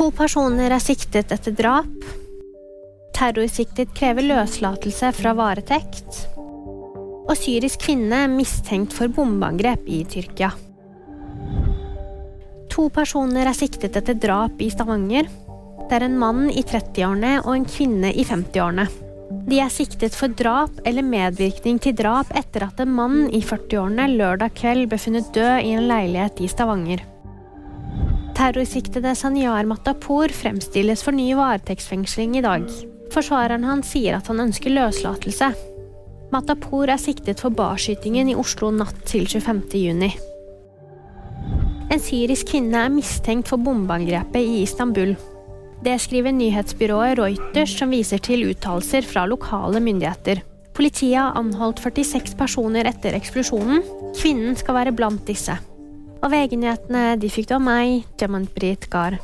To personer er siktet etter drap. Terrorsiktet krever løslatelse fra varetekt. Og syrisk kvinne mistenkt for bombeangrep i Tyrkia. To personer er siktet etter drap i Stavanger. Det er en mann i 30-årene og en kvinne i 50-årene. De er siktet for drap eller medvirkning til drap etter at en mann i 40-årene lørdag kveld ble funnet død i en leilighet i Stavanger. Terrorsiktede Sanyar Matapour fremstilles for ny varetektsfengsling i dag. Forsvareren hans sier at han ønsker løslatelse. Matapour er siktet for barskytingen i Oslo natt til 25. juni. En syrisk kvinne er mistenkt for bombeangrepet i Istanbul. Det skriver nyhetsbyrået Reuters, som viser til uttalelser fra lokale myndigheter. Politiet har anholdt 46 personer etter eksplosjonen. Kvinnen skal være blant disse. Og VG-nyhetene de fikk du av meg, Jamanpreet Gahr.